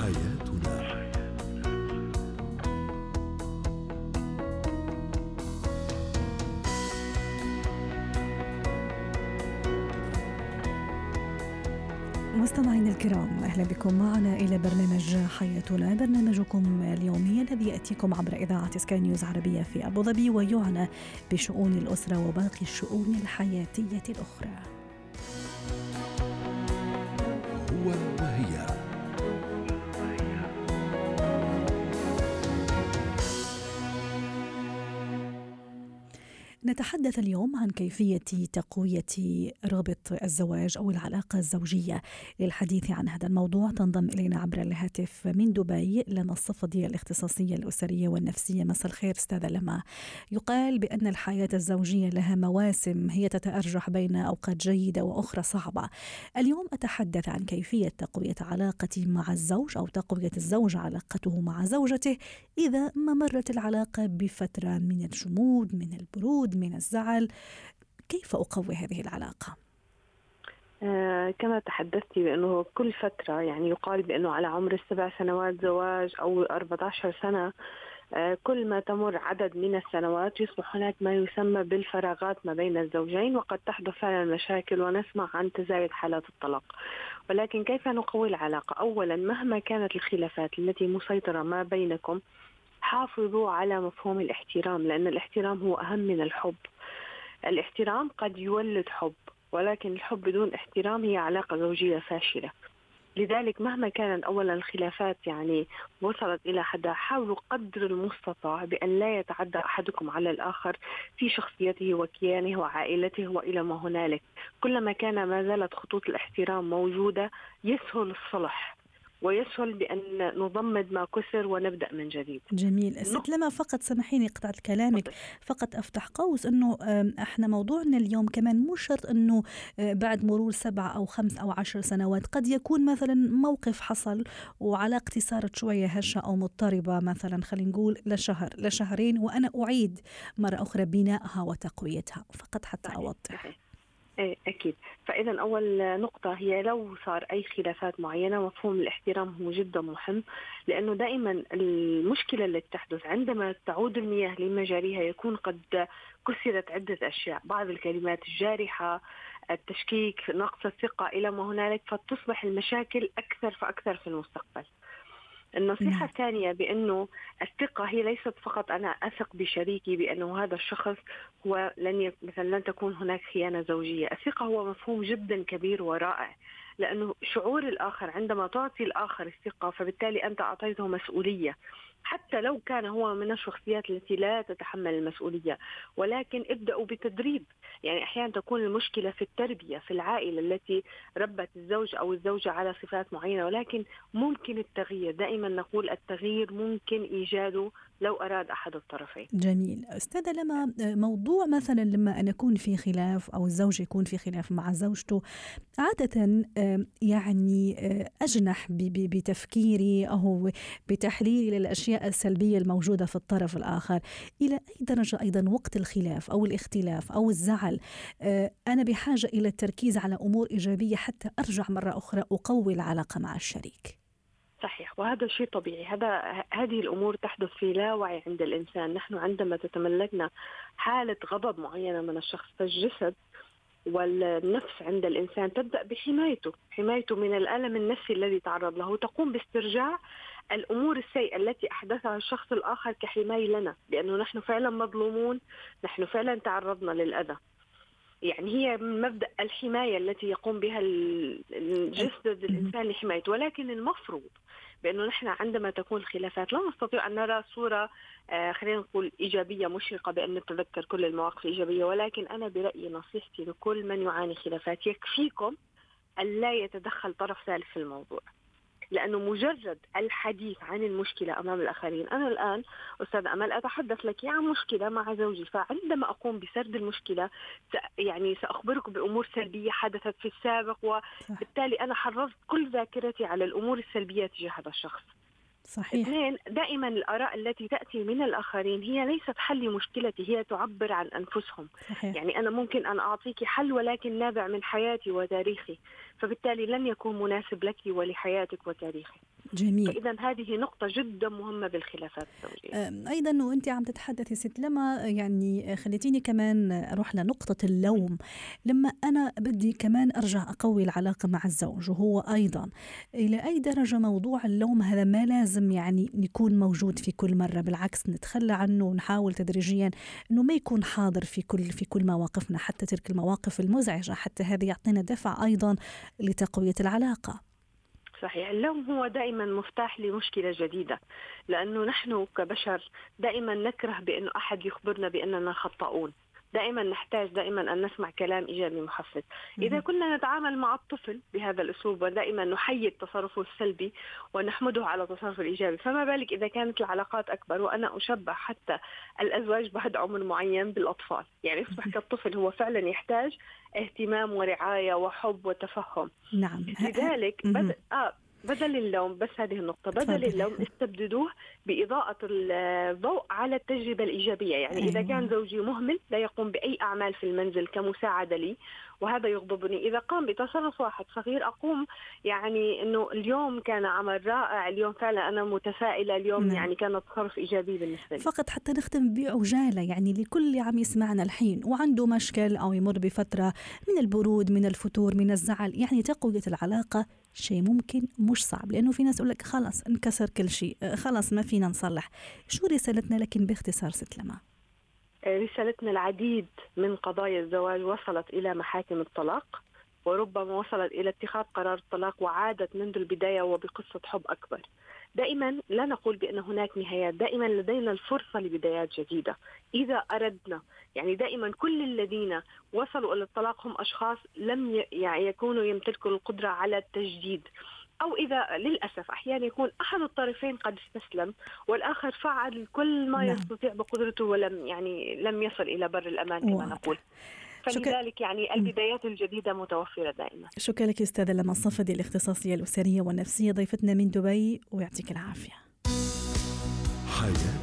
حياتنا. مستمعينا الكرام أهلا بكم. معنا إلى برنامج حياتنا. برنامجكم اليومي الذي يأتيكم عبر إذاعة سكاي نيوز عربية في أبو ظبي ويعنى بشؤون الأسرة وباقي الشؤون الحياتية الأخرى. نتحدث اليوم عن كيفية تقوية رابط الزواج أو العلاقة الزوجية للحديث عن هذا الموضوع. تنضم إلينا عبر الهاتف من دبي لما الصفدي الاختصاصية الأسرية والنفسية. مساء الخير أستاذة لما يقال بأن الحياة الزوجية لها مواسم هي تتأرجح بين أوقات جيدة وأخرى صعبة. اليوم أتحدث عن كيفية تقوية علاقتي مع الزوج أو تقوية الزوج علاقته مع زوجته إذا ما مرت العلاقة بفترة من الجمود من البرود من الزعل كيف أقوي هذه العلاقة؟ آه كما تحدثتي بأنه كل فترة يعني يقال بأنه على عمر السبع سنوات زواج أو 14 سنة آه كل ما تمر عدد من السنوات يصبح هناك ما يسمى بالفراغات ما بين الزوجين وقد تحدث فعلا مشاكل ونسمع عن تزايد حالات الطلاق ولكن كيف نقوي العلاقة أولا مهما كانت الخلافات التي مسيطرة ما بينكم حافظوا على مفهوم الاحترام لأن الاحترام هو أهم من الحب. الاحترام قد يولد حب ولكن الحب بدون احترام هي علاقة زوجية فاشلة. لذلك مهما كانت اولا الخلافات يعني وصلت إلى حدا حاولوا قدر المستطاع بأن لا يتعدى أحدكم على الآخر في شخصيته وكيانه وعائلته وإلى ما هنالك. كلما كان ما زالت خطوط الاحترام موجودة يسهل الصلح. ويسهل بأن نضمد ما كسر ونبدأ من جديد. جميل. ست لما فقط سامحيني قطعت كلامك. فقط أفتح قوس أنه إحنا موضوعنا اليوم كمان مو شرط أنه آه، بعد مرور سبع أو خمس أو عشر سنوات قد يكون مثلا موقف حصل وعلاقتي صارت شوية هشة أو مضطربة مثلا خلينا نقول لشهر لشهرين وأنا أعيد مرة أخرى بنائها وتقويتها. فقط حتى أوضح. إيه أكيد. فإذا أول نقطة هي لو صار أي خلافات معينة مفهوم الاحترام هو جدا مهم لأنه دائما المشكلة التي تحدث عندما تعود المياه لمجاريها يكون قد كسرت عدة أشياء. بعض الكلمات الجارحة التشكيك نقص الثقة إلى ما هنالك فتصبح المشاكل أكثر فأكثر في المستقبل. النصيحة نعم. الثانية بأنه الثقة هي ليست فقط أنا أثق بشريكي بأنه هذا الشخص هو لن ي... مثلا لن تكون هناك خيانة زوجية الثقة هو مفهوم جدا كبير ورائع لأنه شعور الآخر عندما تعطي الآخر الثقة فبالتالي أنت أعطيته مسؤولية. حتى لو كان هو من الشخصيات التي لا تتحمل المسؤولية ولكن ابدأوا بتدريب. يعني أحيانا تكون المشكلة في التربية في العائلة التي ربت الزوج أو الزوجة على صفات معينة ولكن ممكن التغيير. دائما نقول التغيير ممكن إيجاده لو أراد أحد الطرفين. جميل. أستاذة لما موضوع مثلا لما أن أكون في خلاف أو الزوج يكون في خلاف مع زوجته عادة يعني أجنح بتفكيري أو بتحليلي للأشياء السلبية الموجودة في الطرف الآخر. إلى أي درجة أيضا وقت الخلاف أو الاختلاف أو الزعل؟ أنا بحاجة إلى التركيز على أمور إيجابية حتى أرجع مرة أخرى أقوي العلاقة مع الشريك. صحيح. وهذا شيء طبيعي. هذا هذه الأمور تحدث في لا وعي عند الإنسان. نحن عندما تتملكنا حالة غضب معينة من الشخص فالجسد والنفس عند الإنسان تبدأ بحمايته، حمايته من الألم النفسي الذي تعرض له، تقوم باسترجاع الأمور السيئة التي أحدثها الشخص الآخر كحماية لنا، لأنه نحن فعلا مظلومون، نحن فعلا تعرضنا للأذى. يعني هي من مبدأ الحماية التي يقوم بها الجسد الإنسان لحمايته ولكن المفروض بأنه نحن عندما تكون الخلافات لا نستطيع أن نرى صورة آه خلينا نقول إيجابية مشرقة بأن نتذكر كل المواقف الإيجابية ولكن أنا برأيي نصيحتي لكل من يعاني خلافات يكفيكم أن لا يتدخل طرف ثالث في الموضوع. لأنه مجرد الحديث عن المشكلة أمام الآخرين، أنا الآن أستاذ أمل أتحدث لك عن مشكلة مع زوجي، فعندما أقوم بسرد المشكلة يعني سأخبرك بأمور سلبية حدثت في السابق وبالتالي أنا حررت كل ذاكرتي على الأمور السلبية تجاه هذا الشخص. صحيح. اثنين دائما الآراء التي تأتي من الآخرين هي ليست حل لمشكلتي هي تعبر عن أنفسهم. صحيح. يعني أنا ممكن أن أعطيك حل ولكن نابع من حياتي وتاريخي فبالتالي لن يكون مناسب لك ولحياتك وتاريخك. جميل. فإذا هذه نقطة جدا مهمة بالخلافات الزوجية. أيضا وأنت عم تتحدثي ست لما يعني خليتيني كمان أروح لنقطة اللوم. لما أنا بدي كمان أرجع أقوي العلاقة مع الزوج وهو أيضا إلى أي درجة موضوع اللوم هذا ما لازم يعني يكون موجود في كل مرة؟ بالعكس نتخلى عنه ونحاول تدريجيا إنه ما يكون حاضر في كل في كل مواقفنا حتى تلك المواقف المزعجة حتى هذه يعطينا دفع أيضا لتقوية العلاقة. صحيح. اللوم هو دائما مفتاح لمشكلة جديدة لأنه نحن كبشر دائما نكره بأنه أحد يخبرنا بأننا خطاؤون دائما نحتاج دائما أن نسمع كلام إيجابي محفز، إذا كنا نتعامل مع الطفل بهذا الأسلوب ودائما نحيي تصرفه السلبي ونحمده على تصرفه الإيجابي، فما بالك إذا كانت العلاقات أكبر وأنا أشبه حتى الأزواج بعد عمر معين بالأطفال، يعني يصبح كالطفل هو فعلا يحتاج اهتمام ورعاية وحب وتفهم. نعم. لذلك بدأ آه بدل اللوم بس هذه النقطة. بدل اللوم استبدلوه بإضاءة الضوء على التجربة الإيجابية. يعني إذا أيوة. كان زوجي مهمل لا يقوم بأي أعمال في المنزل كمساعدة لي. وهذا يغضبني. إذا قام بتصرف واحد صغير أقوم يعني أنه اليوم كان عمل رائع اليوم فعلا أنا متفائلة اليوم نعم. يعني كان تصرف إيجابي بالنسبة لي. فقط حتى نختم بعجالة يعني لكل اللي عم يسمعنا الحين وعنده مشكل أو يمر بفترة من البرود من الفتور من الزعل يعني تقوية العلاقة شيء ممكن مش صعب لأنه في ناس يقول لك خلص انكسر كل شيء خلص ما فينا نصلح. شو رسالتنا لكن باختصار ست لما؟ رسالتنا العديد من قضايا الزواج وصلت إلى محاكم الطلاق وربما وصلت إلى اتخاذ قرار الطلاق وعادت منذ البداية وبقصة حب أكبر. دائما لا نقول بأن هناك نهايات، دائما لدينا الفرصة لبدايات جديدة، إذا أردنا، يعني دائما كل الذين وصلوا إلى الطلاق هم أشخاص لم يعني يكونوا يمتلكوا القدرة على التجديد. أو إذا للأسف أحيانا يكون أحد الطرفين قد استسلم والآخر فعل كل ما نعم. يستطيع بقدرته ولم يعني لم يصل إلى بر الأمان كما نقول. فلذلك يعني البدايات الجديدة متوفرة دائما. شكرا لك أستاذة لما الصفدي الاختصاصية الأسرية والنفسية ضيفتنا من دبي ويعطيك العافية. حياتي